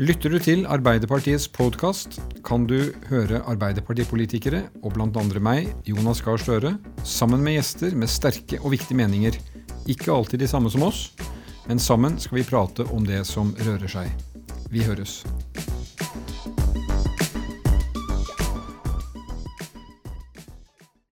Lytter du til Arbeiderpartiets podkast, kan du høre Arbeiderpartipolitikere, og blant andre meg, Jonas Gahr Støre, sammen med gjester med sterke og viktige meninger. Ikke alltid de samme som oss, men sammen skal vi prate om det som rører seg. Vi høres.